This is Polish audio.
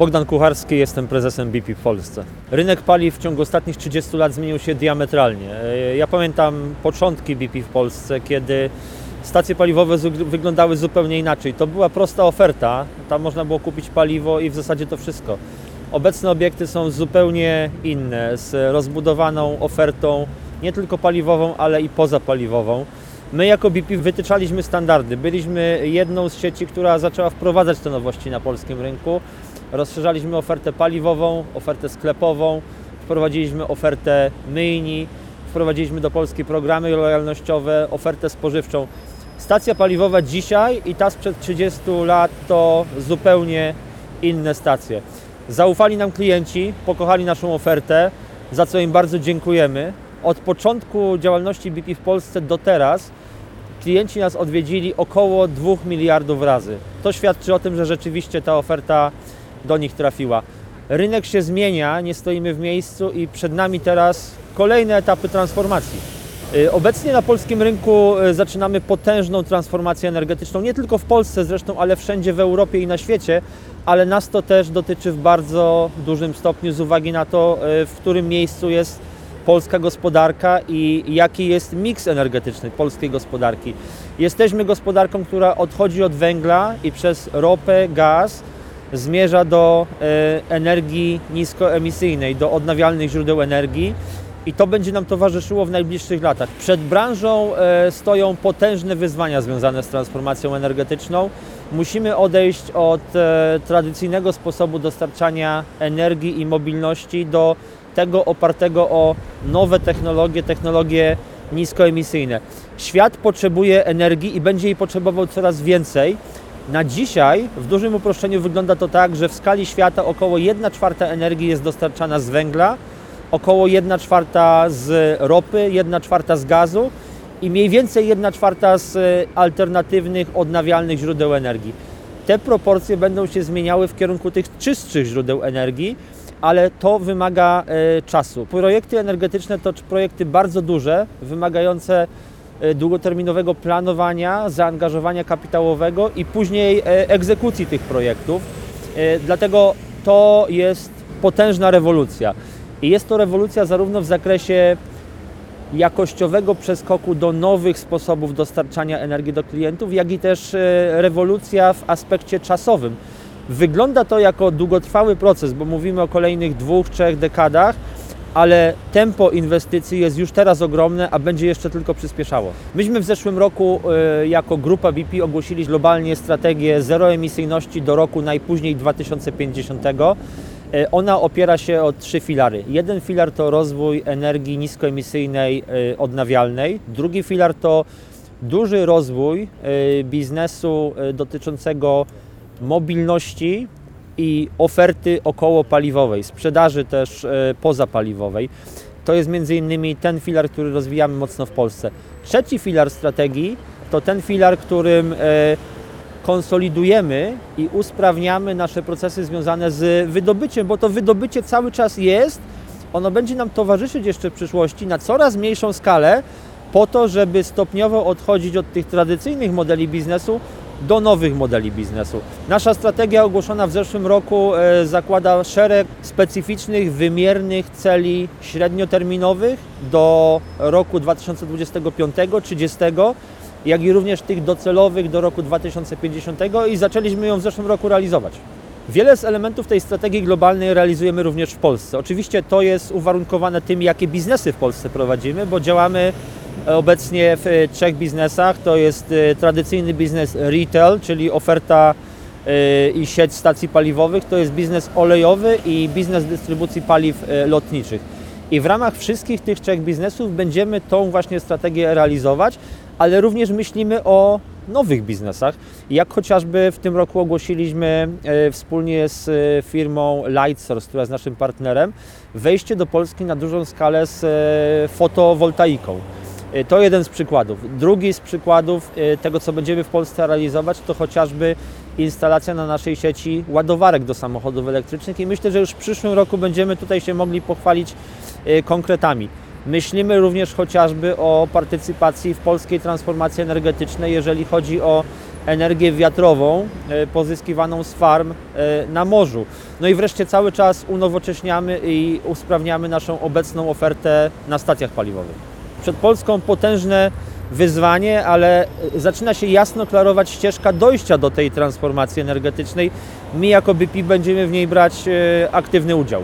Bogdan Kucharski, jestem prezesem BP w Polsce. Rynek paliw w ciągu ostatnich 30 lat zmienił się diametralnie. E, Ja pamiętam początki BP w Polsce, kiedy stacje paliwowe wyglądały zupełnie inaczej. To była prosta oferta, tam można było kupić paliwo i w zasadzie to wszystko. Obecne obiekty są zupełnie inne, z rozbudowaną ofertą nie tylko paliwową, ale i pozapaliwową. My jako BP wytyczaliśmy standardy. Byliśmy jedną z sieci, która zaczęła wprowadzać te nowości na polskim rynku. Rozszerzaliśmy ofertę paliwową, ofertę sklepową, wprowadziliśmy ofertę myjni, wprowadziliśmy do Polski programy lojalnościowe, ofertę spożywczą. Stacja paliwowa dzisiaj i ta sprzed 30 lat to zupełnie inne stacje. Zaufali nam klienci, pokochali naszą ofertę, za co im bardzo dziękujemy. Od początku działalności BP w Polsce do teraz klienci nas odwiedzili około 2 miliardów razy. To świadczy o tym, że rzeczywiście ta oferta do nich trafiła. Rynek się zmienia, nie stoimy w miejscu i przed nami teraz kolejne etapy transformacji. Y, Obecnie na polskim rynku y, zaczynamy potężną transformację energetyczną, nie tylko w Polsce zresztą, ale wszędzie w Europie i na świecie, ale nas to też dotyczy w bardzo dużym stopniu z uwagi na to, y, w którym miejscu jest polska gospodarka i jaki jest miks energetyczny polskiej gospodarki. Jesteśmy gospodarką, która odchodzi od węgla i przez ropę, gaz zmierza do e, energii niskoemisyjnej, do odnawialnych źródeł energii i to będzie nam towarzyszyło w najbliższych latach. Przed branżą e, stoją potężne wyzwania związane z transformacją energetyczną. Musimy odejść od e, tradycyjnego sposobu dostarczania energii i mobilności do tego opartego o nowe technologie, technologie niskoemisyjne. Świat potrzebuje energii i będzie jej potrzebował coraz więcej. Na dzisiaj w dużym uproszczeniu wygląda to tak, że w skali świata około 1 czwarta energii jest dostarczana z węgla, około 1 czwarta z ropy, 1 czwarta z gazu i mniej więcej 1 czwarta z e, alternatywnych, odnawialnych źródeł energii. Te proporcje będą się zmieniały w kierunku tych czystszych źródeł energii, ale to wymaga e, czasu. Projekty energetyczne to projekty bardzo duże, wymagające długoterminowego planowania, zaangażowania kapitałowego i później e, egzekucji tych projektów. E, Dlatego to jest potężna rewolucja. I jest to rewolucja zarówno w zakresie jakościowego przeskoku do nowych sposobów dostarczania energii do klientów, jak i też e, rewolucja w aspekcie czasowym. Wygląda to jako długotrwały proces, bo mówimy o kolejnych dwóch, trzech dekadach, ale tempo inwestycji jest już teraz ogromne, a będzie jeszcze tylko przyspieszało. Myśmy w zeszłym roku e, jako grupa BP ogłosili globalnie strategię zeroemisyjności do roku najpóźniej 2050. E, Ona opiera się o trzy filary. Jeden filar to rozwój energii niskoemisyjnej, e, odnawialnej. Drugi filar to duży rozwój biznesu dotyczącego mobilności i oferty okołopaliwowej, sprzedaży też e, pozapaliwowej. To jest między innymi ten filar, który rozwijamy mocno w Polsce. Trzeci filar strategii to ten filar, którym e, konsolidujemy i usprawniamy nasze procesy związane z wydobyciem, bo to wydobycie cały czas jest, ono będzie nam towarzyszyć jeszcze w przyszłości na coraz mniejszą skalę, po to, żeby stopniowo odchodzić od tych tradycyjnych modeli biznesu do nowych modeli biznesu. Nasza strategia ogłoszona w zeszłym roku e, zakłada szereg specyficznych, wymiernych celi średnioterminowych do roku 2025-30, jak i również tych docelowych do roku 2050 i zaczęliśmy ją w zeszłym roku realizować. Wiele z elementów tej strategii globalnej realizujemy również w Polsce. Oczywiście to jest uwarunkowane tym, jakie biznesy w Polsce prowadzimy, bo działamy obecnie w e, trzech biznesach. To jest e, tradycyjny biznes retail, czyli oferta e, i sieć stacji paliwowych, to jest biznes olejowy i biznes dystrybucji paliw lotniczych. I w ramach wszystkich tych trzech biznesów będziemy tą właśnie strategię realizować, ale również myślimy o nowych biznesach. Jak chociażby w tym roku ogłosiliśmy wspólnie z firmą Lightsource, która jest naszym partnerem, wejście do Polski na dużą skalę z fotowoltaiką. E, To jeden z przykładów. Drugi z przykładów e, tego, co będziemy w Polsce realizować, to chociażby instalacja na naszej sieci ładowarek do samochodów elektrycznych i myślę, że już w przyszłym roku będziemy tutaj się mogli pochwalić e, konkretami. Myślimy również chociażby o partycypacji w polskiej transformacji energetycznej, jeżeli chodzi o energię wiatrową pozyskiwaną z farm na morzu. No i wreszcie cały czas unowocześniamy i usprawniamy naszą obecną ofertę na stacjach paliwowych. Przed Polską potężne wyzwanie, ale zaczyna się jasno klarować ścieżka dojścia do tej transformacji energetycznej. My jako BP będziemy w niej brać e, aktywny udział.